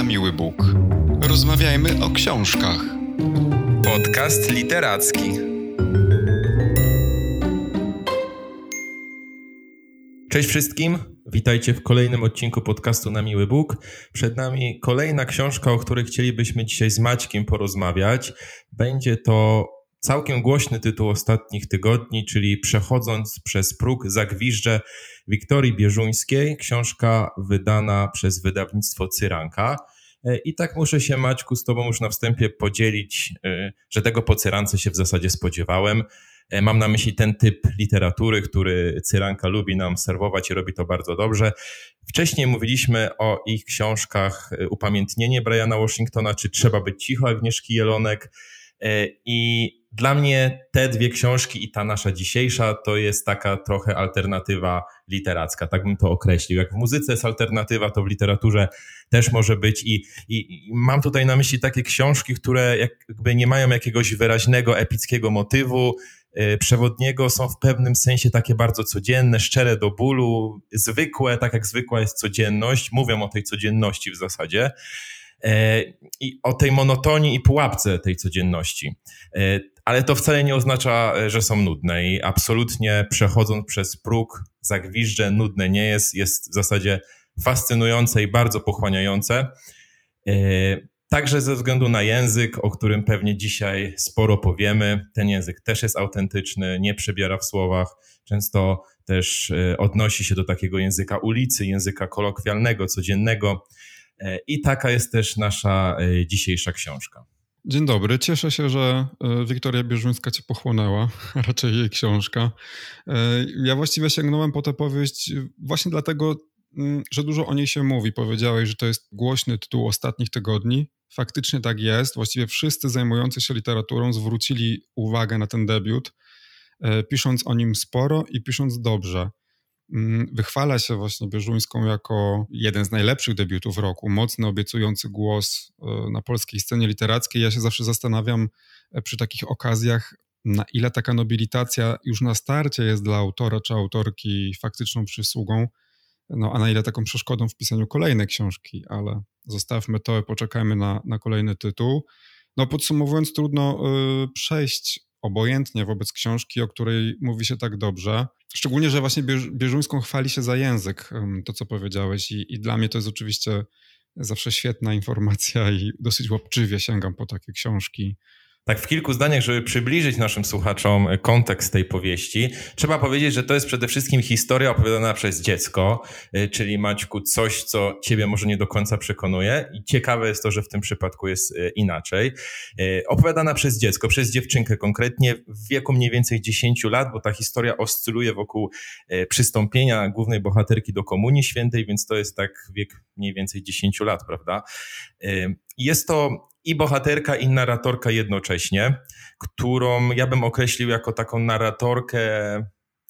na miły Bóg. Rozmawiajmy o książkach. Podcast literacki. Cześć wszystkim, witajcie w kolejnym odcinku podcastu Na Miły Bóg. Przed nami kolejna książka, o której chcielibyśmy dzisiaj z Maćkiem porozmawiać. Będzie to całkiem głośny tytuł ostatnich tygodni, czyli Przechodząc przez próg zagwiżdże Wiktorii Bieżuńskiej, książka wydana przez wydawnictwo Cyranka. E, I tak muszę się, Maćku, z Tobą już na wstępie podzielić, e, że tego po Cyrance się w zasadzie spodziewałem. E, mam na myśli ten typ literatury, który Cyranka lubi nam serwować i robi to bardzo dobrze. Wcześniej mówiliśmy o ich książkach Upamiętnienie Briana Washingtona, czy Trzeba być cicho Agnieszki Jelonek. I dla mnie te dwie książki i ta nasza dzisiejsza to jest taka trochę alternatywa literacka, tak bym to określił. Jak w muzyce jest alternatywa, to w literaturze też może być i, i, i mam tutaj na myśli takie książki, które jakby nie mają jakiegoś wyraźnego, epickiego motywu, yy, przewodniego, są w pewnym sensie takie bardzo codzienne, szczere do bólu, zwykłe, tak jak zwykła jest codzienność, mówią o tej codzienności w zasadzie e, i o tej monotonii i pułapce tej codzienności. Ale to wcale nie oznacza, e, że są nudne i absolutnie przechodząc przez próg zagwiżdże nudne nie jest, jest w zasadzie fascynujące i bardzo pochłaniające. E, także ze względu na język, o którym pewnie dzisiaj sporo powiemy, ten język też jest autentyczny, nie przebiera w słowach, często też e, odnosi się do takiego języka ulicy, języka kolokwialnego, codziennego. I taka jest też nasza dzisiejsza książka. Dzień dobry. Cieszę się, że e, Wiktoria Bieżuńska cię pochłonęła, raczej jej książka. E, ja właściwie sięgnąłem po tę powieść właśnie dlatego, mm, że dużo o niej się mówi. Powiedziałeś, że to jest głośny tytuł ostatnich tygodni. Faktycznie tak jest. Właściwie wszyscy zajmujący się literaturą zwrócili uwagę na ten debiut, e, pisząc o nim sporo i pisząc dobrze. Mm, wychwala się właśnie Bieżuńską jako jeden z najlepszych debiutów roku, mocny, obiecujący głos e, na polskiej scenie literackiej. Ja się zawsze zastanawiam e, przy takich okazjach, na ile taka nobilitacja już na starcie jest dla autora czy autorki faktyczną przysługą, no a na ile taką przeszkodą w pisaniu kolejnej książki, ale zostawmy to i poczekajmy na, na kolejny tytuł. No podsumowując, trudno y, przejść obojętnie wobec książki, o której mówi się tak dobrze. Szczególnie, że właśnie Bieżuńską chwali się za język, to co powiedziałeś i, i dla mnie to jest oczywiście zawsze świetna informacja i dosyć łapczywie sięgam po takie książki tak w kilku zdaniach, żeby przybliżyć naszym słuchaczom kontekst tej powieści, trzeba powiedzieć, że to jest przede wszystkim historia opowiadana przez dziecko, y, czyli Maćku, coś, co ciebie może nie do końca przekonuje i ciekawe jest to, że w tym przypadku jest y, inaczej. Y, opowiadana przez dziecko, przez dziewczynkę konkretnie w wieku mniej więcej 10 lat, bo ta historia oscyluje wokół przystąpienia głównej bohaterki do Komunii Świętej, więc to jest tak wiek mniej więcej 10 lat, prawda? Jest to i bohaterka, i narratorka jednocześnie, którą ja bym określił jako taką narratorkę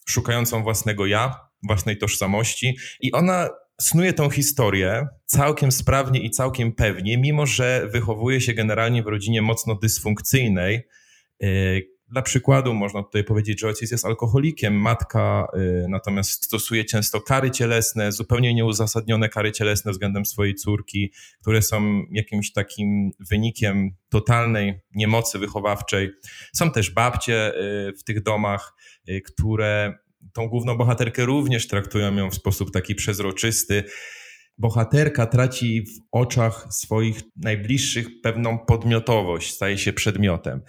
szukającą własnego ja, własnej tożsamości. I ona snuje tą historię całkiem sprawnie i całkiem pewnie, mimo że wychowuje się generalnie w rodzinie mocno dysfunkcyjnej, y, dla przykładu można tutaj powiedzieć, że ojciec jest alkoholikiem, matka y, natomiast stosuje często kary cielesne, zupełnie nieuzasadnione kary cielesne względem swojej córki, które są jakimś takim wynikiem totalnej niemocy wychowawczej. Są też babcie y, w tych domach, y, które tą główną bohaterkę również traktują ją w sposób taki przezroczysty bohaterka traci w oczach swoich najbliższych pewną podmiotowość, staje się przedmiotem.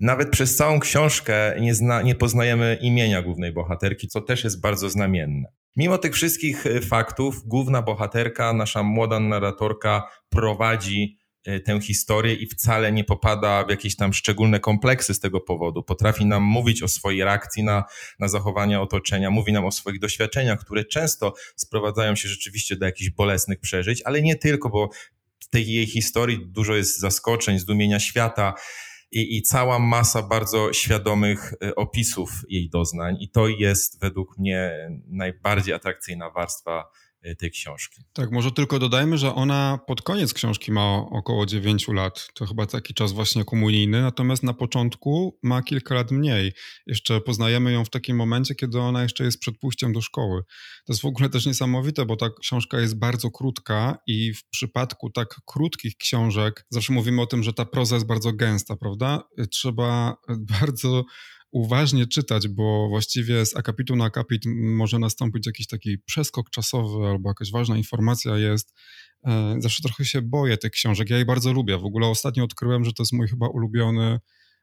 Nawet przez całą książkę nie, zna, nie poznajemy imienia głównej bohaterki, co też jest bardzo znamienne. Mimo tych wszystkich e, faktów, główna bohaterka, nasza młoda narratorka prowadzi tę historię i wcale nie popada w jakieś tam szczególne kompleksy z tego powodu. Potrafi nam mówić o swojej reakcji na, na zachowania otoczenia, mówi nam o swoich doświadczeniach, które często sprowadzają się rzeczywiście do jakichś bolesnych przeżyć, ale nie tylko, bo w tej jej historii dużo jest zaskoczeń, zdumienia świata. I, i, cała masa bardzo świadomych e, opisów jej doznań, i to jest według mnie najbardziej atrakcyjna warstwa tej książki. Tak, może tylko dodajmy, że ona pod koniec książki ma około 9 lat. To chyba taki czas właśnie komunijny, natomiast na początku ma kilka lat mniej. Jeszcze poznajemy ją w takim momencie, kiedy ona jeszcze jest przed pójściem do szkoły. To jest w ogóle też niesamowite, bo ta książka jest bardzo krótka i w przypadku tak krótkich książek, zawsze mówimy o tym, że ta proza jest bardzo gęsta, prawda? Trzeba bardzo uważnie czytać, bo właściwie z akapitu na akapit może nastąpić jakiś taki przeskok czasowy albo jakaś ważna informacja jest. E, zawsze trochę się boję tych książek. Ja je bardzo lubię. W ogóle ostatnio odkryłem, że to jest mój chyba ulubiony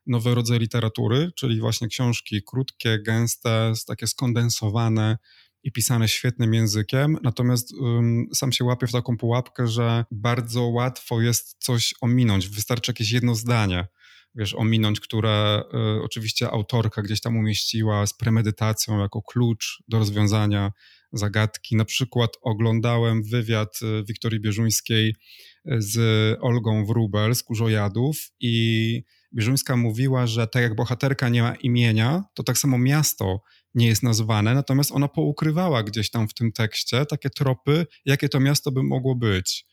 nowy rodzaj literatury, czyli właśnie książki krótkie, gęste, takie skondensowane i pisane świetnym językiem. Natomiast um, sam się łapię w taką pułapkę, że bardzo łatwo jest coś ominąć. Wystarczy jakieś jedno zdanie wiesz, ominąć, które y, oczywiście autorka gdzieś tam umieściła z premedytacją jako klucz do rozwiązania zagadki. Na przykład oglądałem wywiad y, Wiktorii Bierzuńskiej y, z Olgą Wrubel z Kurzojadów i Bierzuńska mówiła, że tak jak bohaterka nie ma imienia, to tak samo miasto nie jest nazwane, natomiast ona poukrywała gdzieś tam w tym tekście takie tropy, jakie to miasto by mogło być.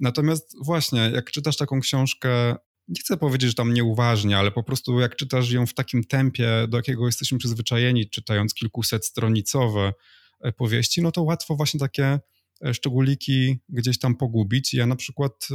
Natomiast właśnie, jak czytasz taką książkę nie chcę powiedzieć, że tam nieuważnie, ale po prostu jak czytasz ją w takim tempie, do jakiego jesteśmy przyzwyczajeni, czytając kilkuset stronicowe e, powieści, no to łatwo właśnie takie e, szczególiki gdzieś tam pogubić. Ja na przykład e,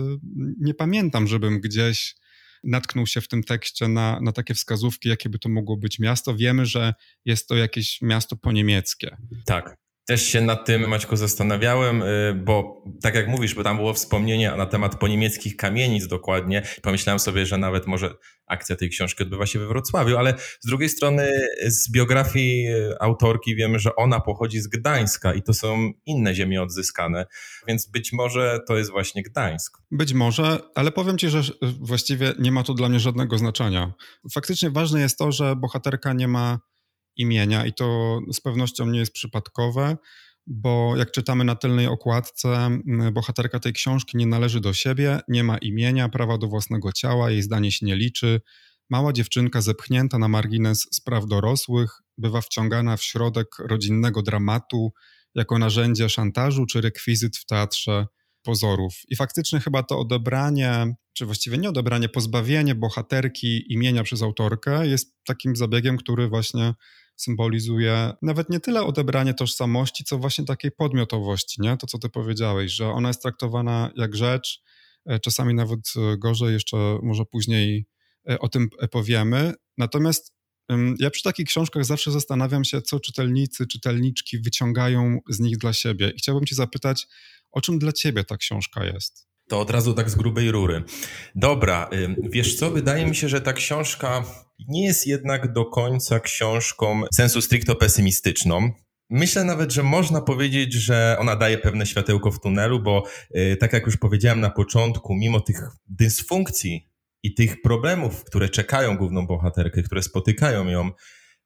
nie pamiętam, żebym gdzieś natknął się w tym tekście na, na takie wskazówki, jakie by to mogło być miasto. Wiemy, że jest to jakieś miasto po niemieckie. Tak. Też się nad tym, Maćku, zastanawiałem, y, bo tak jak mówisz, bo tam było wspomnienie na temat poniemieckich kamienic dokładnie. Pomyślałem sobie, że nawet może akcja tej książki odbywa się we Wrocławiu, ale z drugiej strony z biografii y, autorki wiemy, że ona pochodzi z Gdańska i to są inne ziemie odzyskane, więc być może to jest właśnie Gdańsk. Być może, ale powiem ci, że właściwie nie ma to dla mnie żadnego znaczenia. Faktycznie ważne jest to, że bohaterka nie ma imienia i to z pewnością nie jest przypadkowe, bo jak czytamy na tylnej okładce, bohaterka tej książki nie należy do siebie, nie ma imienia, prawa do własnego ciała, jej zdanie się nie liczy. Mała dziewczynka zepchnięta na margines spraw dorosłych bywa wciągana w środek rodzinnego dramatu jako narzędzie szantażu czy rekwizyt w teatrze pozorów. I faktycznie chyba to odebranie, czy właściwie nie odebranie, pozbawienie bohaterki imienia przez autorkę jest takim zabiegiem, który właśnie symbolizuje nawet nie tyle odebranie tożsamości, co właśnie takiej podmiotowości, nie? To, co ty powiedziałeś, że ona jest traktowana jak rzecz, e, czasami nawet e, gorzej, jeszcze może później e, o tym powiemy. Natomiast ja przy takich książkach zawsze zastanawiam się, co czytelnicy, czytelniczki wyciągają z nich dla siebie. I chciałbym cię zapytać, o czym dla ciebie ta książka jest? To od razu tak z grubej rury. Dobra, wiesz co, wydaje mi się, że ta książka nie jest jednak do końca książką sensu stricto pesymistyczną. Myślę nawet, że można powiedzieć, że ona daje pewne światełko w tunelu, bo y, tak jak już powiedziałem na początku, mimo tych dysfunkcji i tych problemów, które czekają główną bohaterkę, które spotykają ją,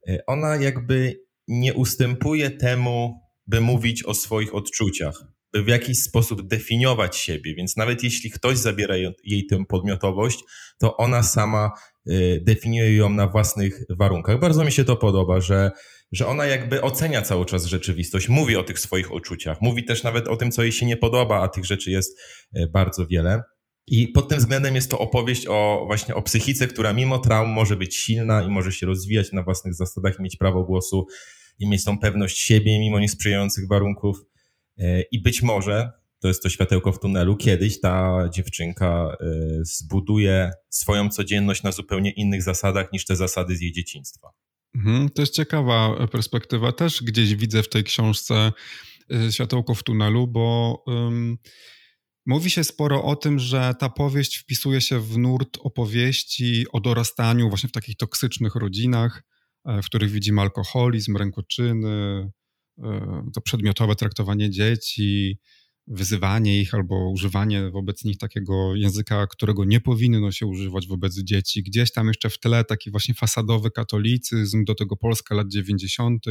y, ona jakby nie ustępuje temu, by mówić o swoich odczuciach w jakiś sposób definiować siebie, więc nawet jeśli ktoś zabiera jej tę podmiotowość, to ona sama y, definiuje ją na własnych warunkach. Bardzo mi się to podoba, że, że ona jakby ocenia cały czas rzeczywistość, mówi o tych swoich uczuciach, mówi też nawet o tym, co jej się nie podoba, a tych rzeczy jest y, bardzo wiele. I pod tym względem jest to opowieść o właśnie o psychice, która mimo traum może być silna i może się rozwijać na własnych zasadach, mieć prawo głosu i mieć tą pewność siebie mimo niesprzyjających warunków. E, I być może to jest to światełko w tunelu. Kiedyś ta dziewczynka e, zbuduje swoją codzienność na zupełnie innych zasadach niż te zasady z jej dzieciństwa. Mhm, to jest ciekawa perspektywa. Też gdzieś widzę w tej książce e, światełko w tunelu, bo um, mówi się sporo o tym, że ta powieść wpisuje się w nurt opowieści o dorastaniu właśnie w takich toksycznych rodzinach, w których widzimy alkoholizm, rękoczyny, E, to przedmiotowe traktowanie dzieci, wyzywanie ich albo używanie wobec nich takiego języka, którego nie powinno się używać wobec dzieci. Gdzieś tam jeszcze w tle taki właśnie fasadowy katolicyzm, do tego Polska lat 90.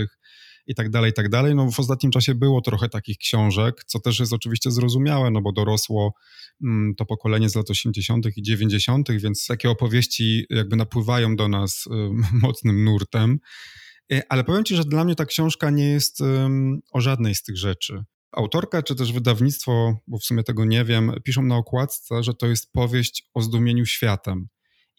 i tak dalej, i tak dalej. No w ostatnim czasie było trochę takich książek, co też jest oczywiście zrozumiałe, no bo dorosło mm, to pokolenie z lat 80. i 90., więc takie opowieści jakby napływają do nas mocnym nurtem. E, ale powiem ci, że dla mnie ta książka nie jest o żadnej z tych rzeczy. Autorka czy też wydawnictwo, bo w sumie tego nie wiem, piszą na okładce, że to jest powieść o zdumieniu światem.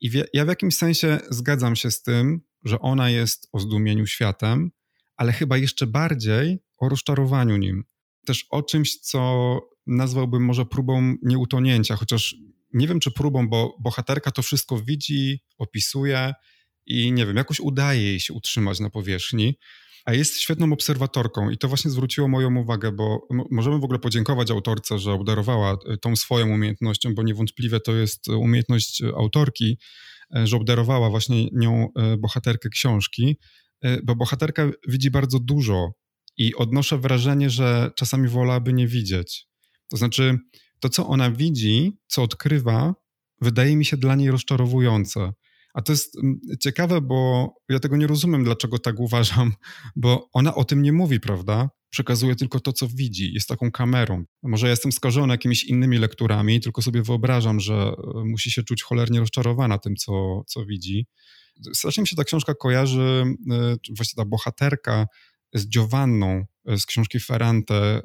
I ja w jakimś sensie zgadzam się z tym, że ona jest o zdumieniu światem, ale chyba jeszcze bardziej o rozczarowaniu nim. Też o czymś, co nazwałbym może próbą nieutonięcia, chociaż nie wiem, czy próbą, bo bohaterka to wszystko widzi, opisuje i nie wiem, jakoś udaje jej się utrzymać na powierzchni, a jest świetną obserwatorką i to właśnie zwróciło moją uwagę, bo możemy w ogóle podziękować autorce, że obdarowała e, tą swoją umiejętnością, bo niewątpliwie to jest umiejętność autorki, e, że obdarowała właśnie nią e, bohaterkę książki, bo bohaterka widzi bardzo dużo i odnoszę wrażenie, że czasami wolałaby nie widzieć. To znaczy, to co ona widzi, co odkrywa, wydaje mi się dla niej rozczarowujące. A to jest mm, ciekawe, bo ja tego nie rozumiem, dlaczego tak uważam, bo ona o tym nie mówi, prawda? Przekazuje tylko to, co widzi, jest taką kamerą. Może ja jestem skażony jakimiś innymi lekturami, tylko sobie wyobrażam, że e, musi się czuć cholernie rozczarowana tym, co, co widzi. Strasznie mi się ta książka kojarzy, e, właśnie ta bohaterka z Giovanną e, z książki Ferrante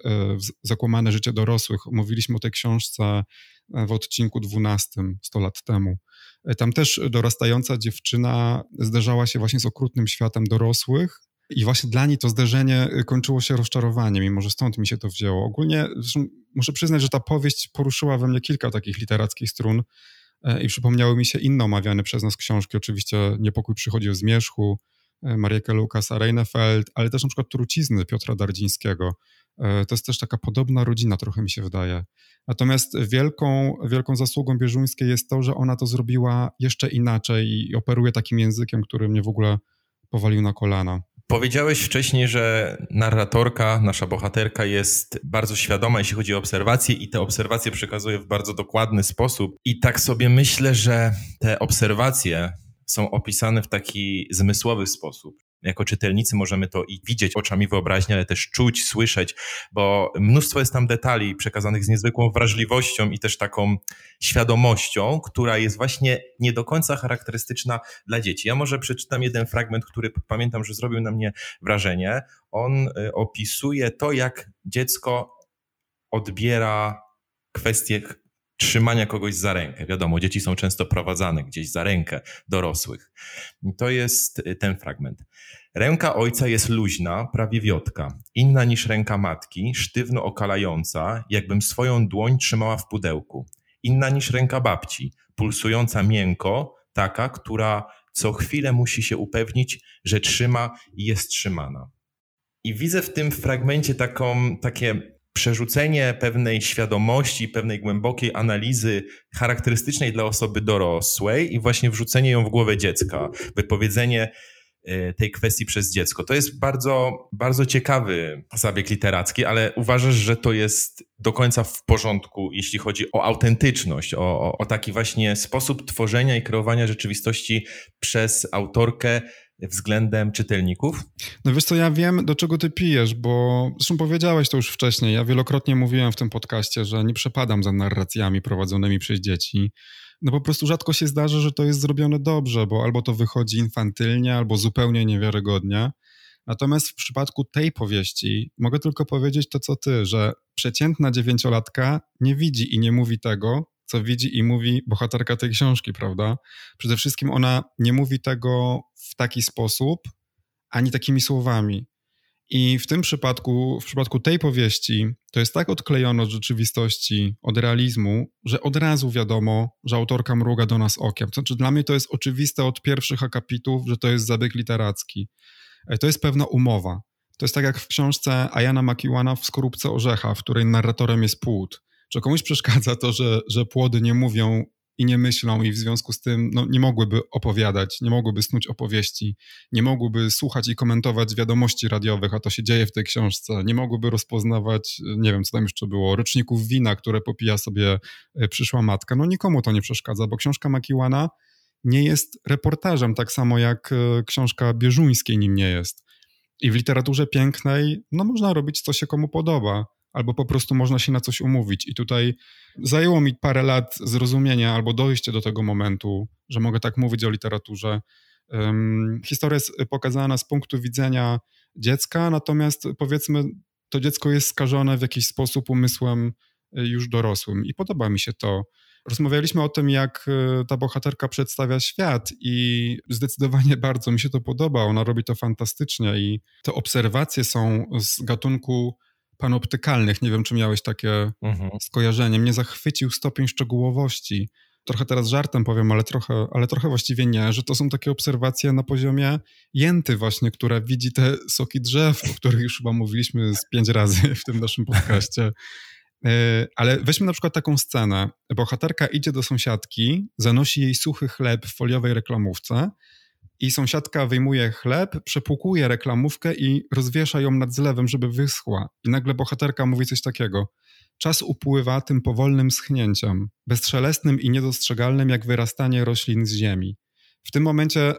Zakłamane życie dorosłych. Mówiliśmy o tej książce w odcinku 12 100 lat temu. Tam też dorastająca dziewczyna zderzała się właśnie z okrutnym światem dorosłych, i właśnie dla niej to zderzenie kończyło się rozczarowaniem, mimo że stąd mi się to wzięło. Ogólnie muszę przyznać, że ta powieść poruszyła we mnie kilka takich literackich strun e, i przypomniały mi się inne omawiane przez nas książki. Oczywiście Niepokój przychodził z Zmierzchu, e, Marieke Lukasa Reinefeld, ale też na przykład Trucizny Piotra Dardzińskiego. E, to jest też taka podobna rodzina, trochę mi się wydaje. Natomiast wielką, wielką zasługą Bieżuńskiej jest to, że ona to zrobiła jeszcze inaczej i operuje takim językiem, który mnie w ogóle powalił na kolana. Powiedziałeś wcześniej, że narratorka, nasza bohaterka jest bardzo świadoma, jeśli chodzi o obserwacje, i te obserwacje przekazuje w bardzo dokładny sposób. I tak sobie myślę, że te obserwacje są opisane w taki zmysłowy sposób jako czytelnicy możemy to i widzieć oczami wyobraźni, ale też czuć, słyszeć, bo mnóstwo jest tam detali przekazanych z niezwykłą wrażliwością i też taką świadomością, która jest właśnie nie do końca charakterystyczna dla dzieci. Ja może przeczytam jeden fragment, który pamiętam, że zrobił na mnie wrażenie. On y, opisuje to, jak dziecko odbiera kwestie trzymania kogoś za rękę. Wiadomo, dzieci są często prowadzane gdzieś za rękę dorosłych. To jest y, ten fragment. Ręka ojca jest luźna, prawie wiotka, inna niż ręka matki, sztywno okalająca, jakbym swoją dłoń trzymała w pudełku. Inna niż ręka babci, pulsująca miękko, taka, która co chwilę musi się upewnić, że trzyma i jest trzymana. I widzę w tym fragmencie taką, takie przerzucenie pewnej świadomości, pewnej głębokiej analizy charakterystycznej dla osoby dorosłej i właśnie wrzucenie ją w głowę dziecka, wypowiedzenie e, tej kwestii przez dziecko. To jest bardzo, bardzo ciekawy zabieg literacki, ale uważasz, że to jest do końca w porządku, jeśli chodzi o autentyczność, o, o, o taki właśnie sposób tworzenia i kreowania rzeczywistości przez autorkę, względem czytelników? No wiesz co, ja wiem, do czego ty pijesz, bo zresztą powiedziałeś to już wcześniej. Ja wielokrotnie mówiłem w tym podcaście, że nie przepadam za narracjami prowadzonymi przez dzieci. No po prostu rzadko się zdarza, że to jest zrobione dobrze, bo albo to wychodzi infantylnie, albo zupełnie niewiarygodnie. Natomiast w przypadku tej powieści mogę tylko powiedzieć to, co ty, że przeciętna dziewięciolatka nie widzi i nie mówi tego, co widzi i mówi bohaterka tej książki, prawda? Przede wszystkim ona nie mówi tego w taki sposób, ani takimi słowami. I w tym przypadku, w przypadku tej powieści, to jest tak odklejone od rzeczywistości, od realizmu, że od razu wiadomo, że autorka mruga do nas okiem. To znaczy, dla mnie to jest oczywiste od pierwszych akapitów, że to jest zabieg literacki. E, to jest pewna umowa. To jest tak jak w książce Ayana Makiwana w Skorupce Orzecha, w której narratorem jest płód że komuś przeszkadza to, że, że płody nie mówią i nie myślą i w związku z tym no, nie mogłyby opowiadać, nie mogłyby snuć opowieści, nie mogłyby słuchać i komentować wiadomości radiowych, a to się dzieje w tej książce, nie mogłyby rozpoznawać, nie wiem co tam jeszcze było, roczników wina, które popija sobie e, przyszła matka. No nikomu to nie przeszkadza, bo książka Makiłana nie jest reportażem, tak samo jak e, książka Bieżuńskiej nim nie jest. I w literaturze pięknej, no można robić, co się komu podoba albo po prostu można się na coś umówić. I tutaj zajęło mi parę lat zrozumienia albo dojście do tego momentu, że mogę tak mówić o literaturze. Um, historia jest pokazana z punktu widzenia dziecka, natomiast powiedzmy, to dziecko jest skażone w jakiś sposób umysłem już dorosłym. I podoba mi się to. Rozmawialiśmy o tym, jak ta bohaterka przedstawia świat, i zdecydowanie bardzo mi się to podoba. Ona robi to fantastycznie, i te obserwacje są z gatunku panoptykalnych. Nie wiem, czy miałeś takie mhm. skojarzenie. Mnie zachwycił stopień szczegółowości. Trochę teraz żartem powiem, ale trochę, ale trochę właściwie nie, że to są takie obserwacje na poziomie jęty właśnie, która widzi te soki drzew, o których już chyba mówiliśmy z pięć razy w tym naszym podcaście. E, ale weźmy na przykład taką scenę. Bohaterka idzie do sąsiadki, zanosi jej suchy chleb w foliowej reklamówce i sąsiadka wyjmuje chleb, przepłukuje reklamówkę i rozwiesza ją nad zlewem, żeby wyschła. I nagle bohaterka mówi coś takiego. Czas upływa tym powolnym schnięciem, bezszelestnym i niedostrzegalnym jak wyrastanie roślin z ziemi. W tym momencie y,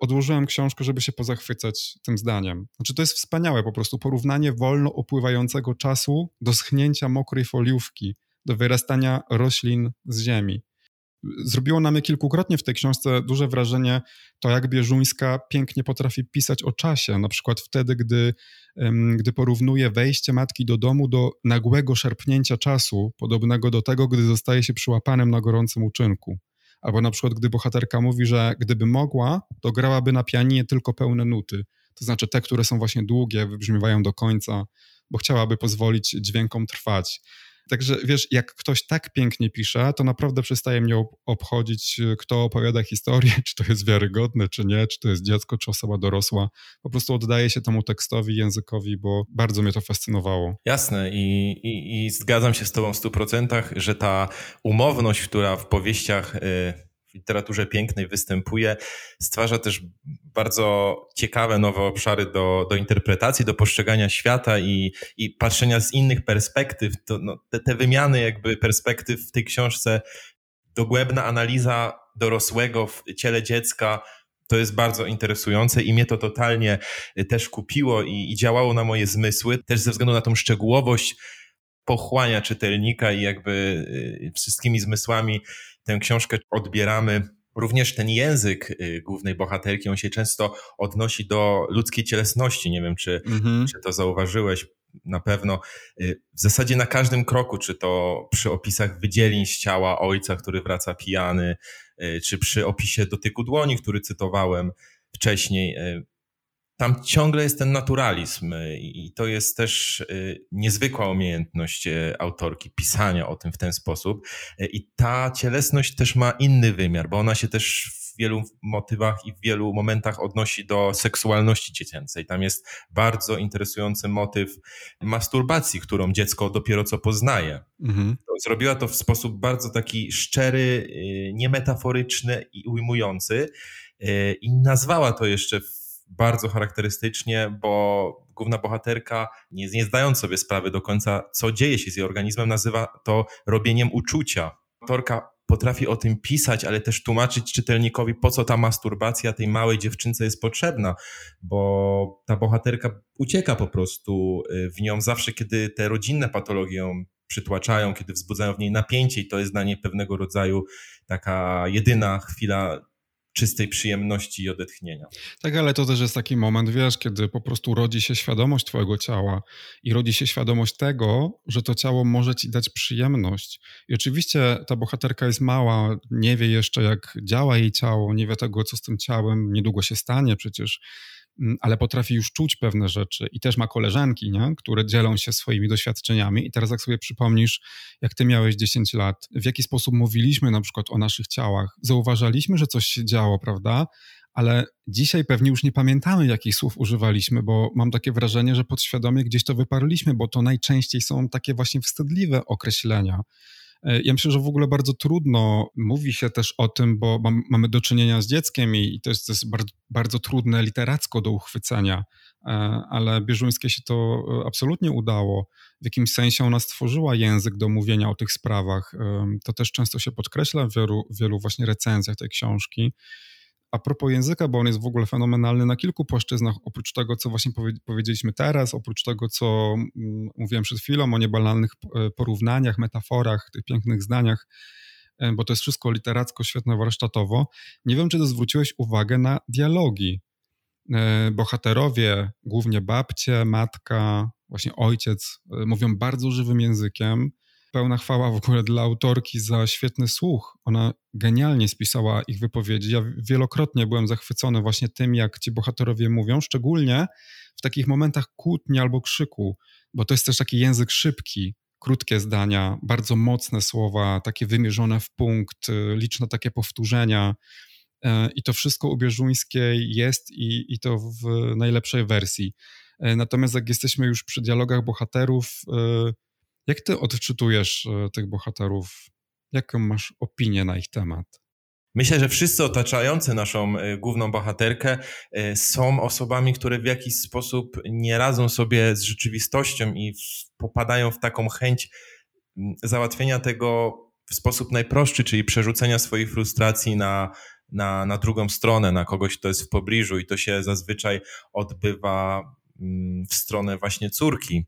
odłożyłem książkę, żeby się pozachwycać tym zdaniem. Znaczy, to jest wspaniałe po prostu porównanie wolno upływającego czasu do schnięcia mokrej foliówki, do wyrastania roślin z ziemi zrobiło na mnie kilkukrotnie w tej książce duże wrażenie to, jak Bieżuńska pięknie potrafi pisać o czasie. Na przykład wtedy, gdy, gdy porównuje wejście matki do domu do nagłego szerpnięcia czasu, podobnego do tego, gdy zostaje się przyłapanym na gorącym uczynku. Albo na przykład, gdy bohaterka mówi, że gdyby mogła, to grałaby na pianinie tylko pełne nuty. To znaczy te, które są właśnie długie, wybrzmiewają do końca, bo chciałaby pozwolić dźwiękom trwać. Także wiesz, jak ktoś tak pięknie pisze, to naprawdę przestaje mnie obchodzić, y, kto opowiada historię, czy to jest wiarygodne, czy nie, czy to jest dziecko, czy osoba dorosła. Po prostu oddaję się temu tekstowi, językowi, bo bardzo mnie to fascynowało. Jasne i, i, i zgadzam się z tobą w stu procentach, że ta umowność, która w powieściach... Yy w literaturze pięknej występuje, stwarza też bardzo ciekawe nowe obszary do, do interpretacji, do postrzegania świata i, i patrzenia z innych perspektyw. To, no, te, te wymiany jakby perspektyw w tej książce, dogłębna analiza dorosłego w ciele dziecka, to jest bardzo interesujące i mnie to totalnie też kupiło i, i działało na moje zmysły, też ze względu na tą szczegółowość pochłania czytelnika i jakby y, wszystkimi zmysłami tę książkę odbieramy. Również ten język y, głównej bohaterki, on się często odnosi do ludzkiej cielesności. Nie wiem, czy, mhm. czy to zauważyłeś. Na pewno y, w zasadzie na każdym kroku, czy to przy opisach wydzielin z ciała ojca, który wraca pijany, y, czy przy opisie dotyku dłoni, który cytowałem wcześniej, tam ciągle jest ten naturalizm i to jest też y, niezwykła umiejętność y, autorki pisania o tym w ten sposób. Y, I ta cielesność też ma inny wymiar, bo ona się też w wielu motywach i w wielu momentach odnosi do seksualności dziecięcej. Tam jest bardzo interesujący motyw masturbacji, którą dziecko dopiero co poznaje. Mhm. Zrobiła to w sposób bardzo taki szczery, niemetaforyczny i ujmujący. I nazwała to jeszcze w bardzo charakterystycznie, bo główna bohaterka, nie, nie zdając sobie sprawy do końca, co dzieje się z jej organizmem, nazywa to robieniem uczucia. Autorka potrafi o tym pisać, ale też tłumaczyć czytelnikowi, po co ta masturbacja tej małej dziewczynce jest potrzebna, bo ta bohaterka ucieka po prostu y, w nią zawsze, kiedy te rodzinne patologie ją przytłaczają, kiedy wzbudzają w niej napięcie i to jest dla niej pewnego rodzaju taka jedyna chwila czystej przyjemności i odetchnienia. Tak, ale to też jest taki moment, wiesz, kiedy po prostu rodzi się świadomość twojego ciała i rodzi się świadomość tego, że to ciało może ci dać przyjemność. I oczywiście ta bohaterka jest mała, nie wie jeszcze jak działa jej ciało, nie wie tego, co z tym ciałem niedługo się stanie przecież ale potrafi już czuć pewne rzeczy i też ma koleżanki, nie? które dzielą się swoimi doświadczeniami. I teraz, jak sobie przypomnisz, jak ty miałeś 10 lat, w jaki sposób mówiliśmy na przykład o naszych ciałach, zauważaliśmy, że coś się działo, prawda? Ale dzisiaj pewnie już nie pamiętamy, jakich słów używaliśmy, bo mam takie wrażenie, że podświadomie gdzieś to wyparliśmy, bo to najczęściej są takie właśnie wstydliwe określenia. E, ja myślę, że w ogóle bardzo trudno mówi się też o tym, bo mam, mamy do czynienia z dzieckiem i, to, jest, to jest bardzo, bardzo trudne literacko do uchwycenia, e, ale Bieżuńskie się to e, absolutnie udało. W jakimś sensie ona stworzyła język do mówienia o tych sprawach. To też często się podkreśla w wielu, wielu właśnie recenzjach tej książki a propos języka, bo on jest w ogóle fenomenalny na kilku płaszczyznach, oprócz tego, co właśnie powiedzieliśmy teraz, oprócz tego, co mm, mówiłem przed chwilą o niebanalnych e, porównaniach, metaforach, tych pięknych zdaniach, e, bo to jest wszystko literacko, świetne warsztatowo. Nie wiem, czy to zwróciłeś uwagę na dialogi. E, bohaterowie, głównie babcie, matka, właśnie ojciec, mówią bardzo żywym językiem. Pełna chwała w ogóle dla autorki za świetny słuch. Ona genialnie spisała ich wypowiedzi. Ja wielokrotnie byłem zachwycony właśnie tym, jak ci bohaterowie mówią, szczególnie w takich momentach kłótni albo krzyku, bo to jest też taki język szybki, krótkie zdania, bardzo mocne słowa, takie wymierzone w punkt, y, liczne takie powtórzenia. E, I to wszystko u Bieżuńskiej jest i, i to w najlepszej wersji. E, natomiast jak jesteśmy już przy dialogach bohaterów, e, jak ty odczytujesz tych bohaterów? Jaką masz opinię na ich temat? Myślę, że wszyscy otaczający naszą e, główną bohaterkę e, są osobami, które w jakiś sposób nie radzą sobie z rzeczywistością i popadają w taką chęć załatwienia tego w sposób najprostszy, czyli przerzucenia swoich frustracji na, na, na drugą stronę, na kogoś, kto jest w pobliżu, i to się zazwyczaj odbywa w stronę właśnie córki.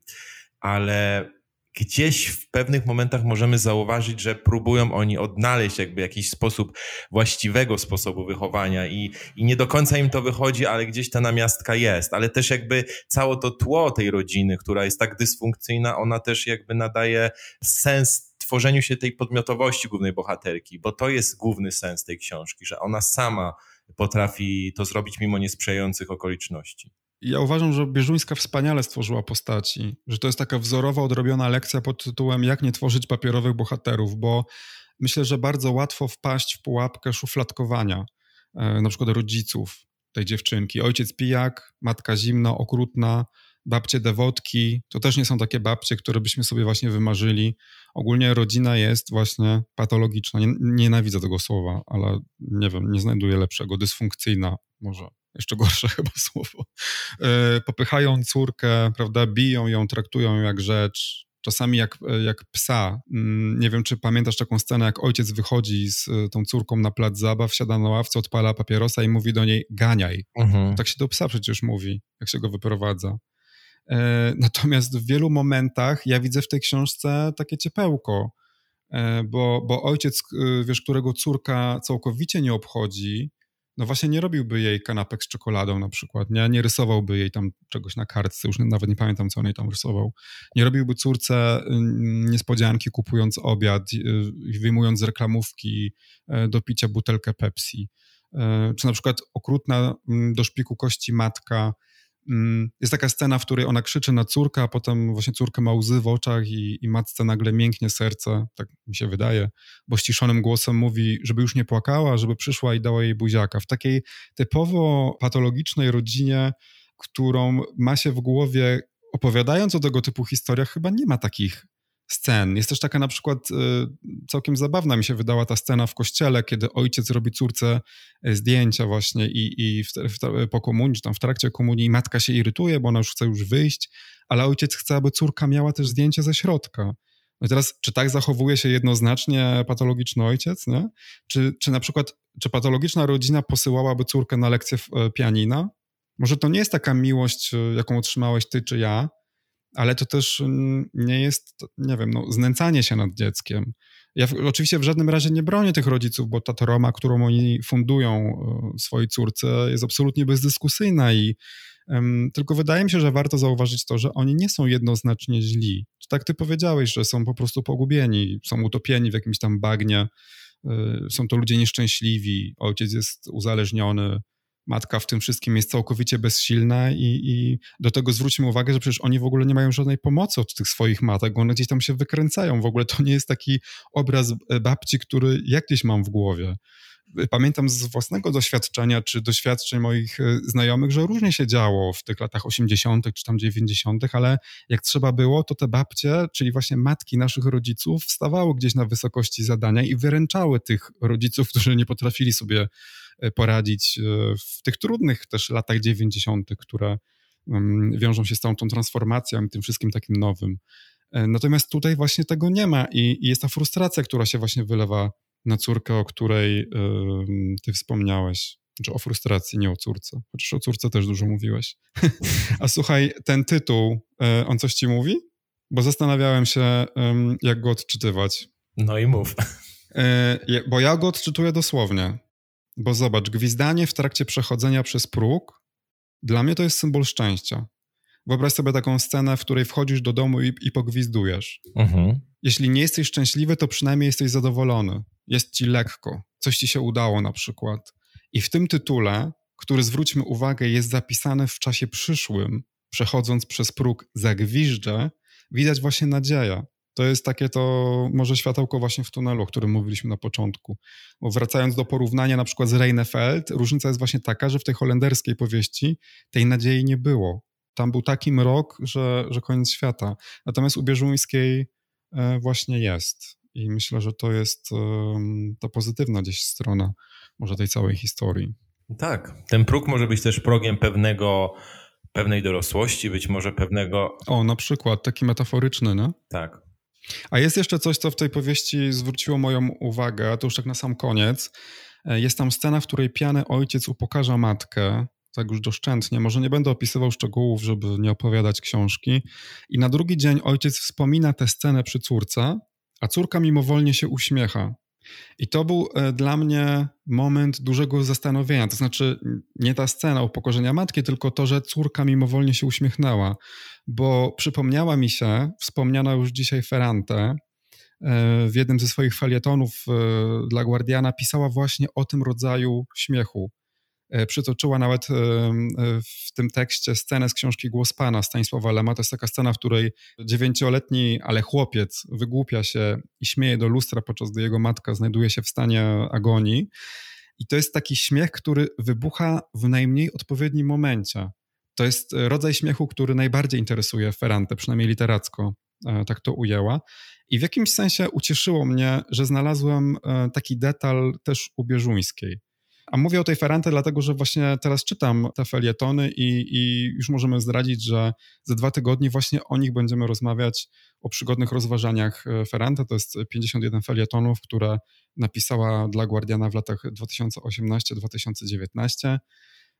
Ale gdzieś w pewnych momentach możemy zauważyć, że próbują oni odnaleźć jakby jakiś sposób właściwego sposobu wychowania i, i nie do końca im to wychodzi, ale gdzieś ta namiastka jest, ale też jakby całe to tło tej rodziny, która jest tak dysfunkcyjna, ona też jakby nadaje sens tworzeniu się tej podmiotowości głównej bohaterki, bo to jest główny sens tej książki, że ona sama potrafi to zrobić mimo niesprzyjających okoliczności ja uważam, że Bieżuńska wspaniale stworzyła postaci, że to jest taka wzorowa, odrobiona lekcja pod tytułem Jak nie tworzyć papierowych bohaterów, bo myślę, że bardzo łatwo wpaść w pułapkę szufladkowania, e, na przykład rodziców tej dziewczynki. Ojciec pijak, matka zimna, okrutna, babcie dewotki, to też nie są takie babcie, które byśmy sobie właśnie wymarzyli. Ogólnie rodzina jest właśnie patologiczna. Nie, nienawidzę tego słowa, ale nie wiem, nie znajduję lepszego. Dysfunkcyjna może jeszcze gorsze chyba słowo, e, popychają córkę, prawda, biją ją, traktują ją jak rzecz, czasami jak, jak psa. Mm, nie wiem, czy pamiętasz taką scenę, jak ojciec wychodzi z e, tą córką na plac zabaw, siada na ławce, odpala papierosa i mówi do niej ganiaj. Mhm. Tak się do psa przecież mówi, jak się go wyprowadza. E, natomiast w wielu momentach ja widzę w tej książce takie ciepełko, bo, bo ojciec, wiesz, którego córka całkowicie nie obchodzi, no właśnie nie robiłby jej kanapek z czekoladą na przykład, nie? nie rysowałby jej tam czegoś na kartce, już nawet nie pamiętam, co on jej tam rysował. Nie robiłby córce mm, niespodzianki kupując obiad i wyjmując z reklamówki e, do picia butelkę Pepsi. Czy na przykład okrutna mm, do szpiku kości matka jest taka scena, w której ona krzyczy na córkę, a potem właśnie córka ma łzy w oczach i, i matce nagle mięknie serce, tak mi się wydaje, bo ściszonym głosem mówi, żeby już nie płakała, żeby przyszła i dała jej buziaka. W takiej typowo patologicznej rodzinie, którą ma się w głowie, opowiadając o tego typu historiach, chyba nie ma takich scen. Jest też taka na przykład y, całkiem zabawna mi się wydała ta scena w kościele, kiedy ojciec robi córce y, zdjęcia właśnie i, i w, w, po komunii, tam w trakcie komunii matka się irytuje, bo ona już chce już wyjść, ale ojciec chce, aby córka miała też zdjęcie ze środka. No i teraz, czy tak zachowuje się jednoznacznie patologiczny ojciec, nie? Czy, czy na przykład, czy patologiczna rodzina posyłałaby córkę na lekcję e, pianina? Może to nie jest taka miłość, e, jaką otrzymałeś ty czy ja, ale to też mm, nie jest, nie wiem, no, znęcanie się nad dzieckiem. Ja w, oczywiście w żadnym razie nie bronię tych rodziców, bo ta Roma, którą oni fundują e, swojej córce, jest absolutnie bezdyskusyjna i um, tylko wydaje mi się, że warto zauważyć to, że oni nie są jednoznacznie źli. Tak ty powiedziałeś, że są po prostu pogubieni, są utopieni w jakimś tam bagnie, y, są to ludzie nieszczęśliwi, ojciec jest uzależniony, matka w tym wszystkim jest całkowicie bezsilna i, i, do tego zwróćmy uwagę, że przecież oni w ogóle nie mają żadnej pomocy od tych swoich matek, one gdzieś tam się wykręcają. W ogóle to nie jest taki obraz babci, który jak gdzieś mam w głowie. Pamiętam z własnego doświadczenia, czy doświadczeń moich e, znajomych, że różnie się działo w tych latach 80., czy tam 90., ale jak trzeba było, to te babcie, czyli właśnie matki naszych rodziców, wstawały gdzieś na wysokości zadania i wyręczały tych rodziców, którzy nie potrafili sobie E, poradzić e, w tych trudnych też latach 90., które wiążą się z całą tą transformacją i tym wszystkim takim nowym. E, natomiast tutaj właśnie tego nie ma i, i jest ta frustracja, która się właśnie wylewa na córkę, o której ty wspomniałeś. Czy o frustracji, nie o córce. Chociaż o córce też dużo mówiłeś. A słuchaj, ten tytuł, on coś ci mówi? Bo zastanawiałem się, jak go odczytywać. No i mów. Bo ja go odczytuję dosłownie. Bo zobacz, gwizdanie w trakcie przechodzenia przez próg, dla mnie to jest symbol szczęścia. Wyobraź sobie taką scenę, w której wchodzisz do domu i, i pogwizdujesz. Mhm. Jeśli nie jesteś szczęśliwy, to przynajmniej jesteś zadowolony. Jest ci lekko, coś ci się udało na przykład. I w tym tytule, który zwróćmy uwagę, jest zapisany w czasie przyszłym, przechodząc przez próg zagwiżdżę, widać właśnie nadzieję. To jest takie to może światełko właśnie w tunelu, o którym mówiliśmy na początku. Bo wracając do porównania na przykład z Reinefeld, różnica jest właśnie taka, że w tej holenderskiej powieści tej nadziei nie było. Tam był taki mrok, że, że koniec świata. Natomiast u Bieżuńskiej e, właśnie jest. I myślę, że to jest ta pozytywna gdzieś strona może tej całej historii. Tak, ten próg może być też progiem pewnego, pewnej dorosłości, być może pewnego... O, na przykład, taki metaforyczny, no? Tak. A jest jeszcze coś, co w tej powieści zwróciło moją uwagę, to już tak na sam koniec. E, jest tam scena, w której piany ojciec upokarza matkę, tak już doszczętnie. Może nie będę opisywał szczegółów, żeby nie opowiadać książki. I na drugi dzień ojciec wspomina tę scenę przy córce, a córka mimowolnie się uśmiecha. I to był e, dla mnie moment dużego zastanowienia. To znaczy, nie ta scena upokorzenia matki, tylko to, że córka mimowolnie się uśmiechnęła, bo przypomniała mi się wspomniana już dzisiaj Ferrante e, w jednym ze swoich felietonów e, dla Guardiana pisała właśnie o tym rodzaju śmiechu. E, przytoczyła nawet e, e, w tym tekście scenę z książki Głos Pana Stanisława Lema. To jest taka scena, w której dziewięcioletni, ale chłopiec wygłupia się i śmieje do lustra, podczas gdy jego matka znajduje się w stanie agonii. I to jest taki śmiech, który wybucha w najmniej odpowiednim momencie. To jest rodzaj śmiechu, który najbardziej interesuje Ferrante, przynajmniej literacko tak to ujęła. I w jakimś sensie ucieszyło mnie, że znalazłem taki detal też u Bieżuńskiej. A mówię o tej Ferrante dlatego, że właśnie teraz czytam te felietony i, i już możemy zdradzić, że za dwa tygodnie właśnie o nich będziemy rozmawiać, o przygodnych rozważaniach e, Ferrante. To jest 51 felietonów, które napisała dla Guardiana w latach 2018-2019.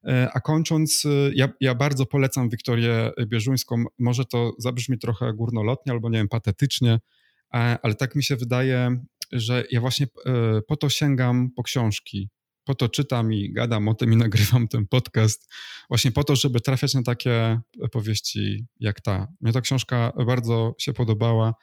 E, a kończąc, e, ja, ja, bardzo polecam Wiktorię Bieżuńską. Może to zabrzmi trochę górnolotnie albo nie wiem, patetycznie, ale tak mi się wydaje, że ja właśnie po to sięgam po książki, po to czytam i gadam o tym i nagrywam ten podcast, właśnie po to, żeby trafiać na takie powieści jak ta. Mnie ta książka bardzo się podobała.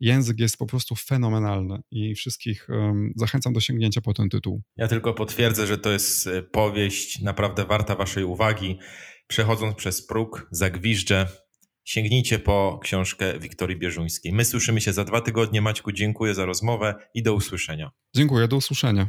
Język jest po prostu fenomenalny i wszystkich um, zachęcam do sięgnięcia po ten tytuł. Ja tylko potwierdzę, że to jest e, powieść naprawdę warta Waszej uwagi. Przechodząc przez próg, zagwiżdżę. Sięgnijcie po książkę Wiktorii Bierzuńskiej. My słyszymy się za dwa tygodnie. Maćku, dziękuję za rozmowę i do usłyszenia. Dziękuję, do usłyszenia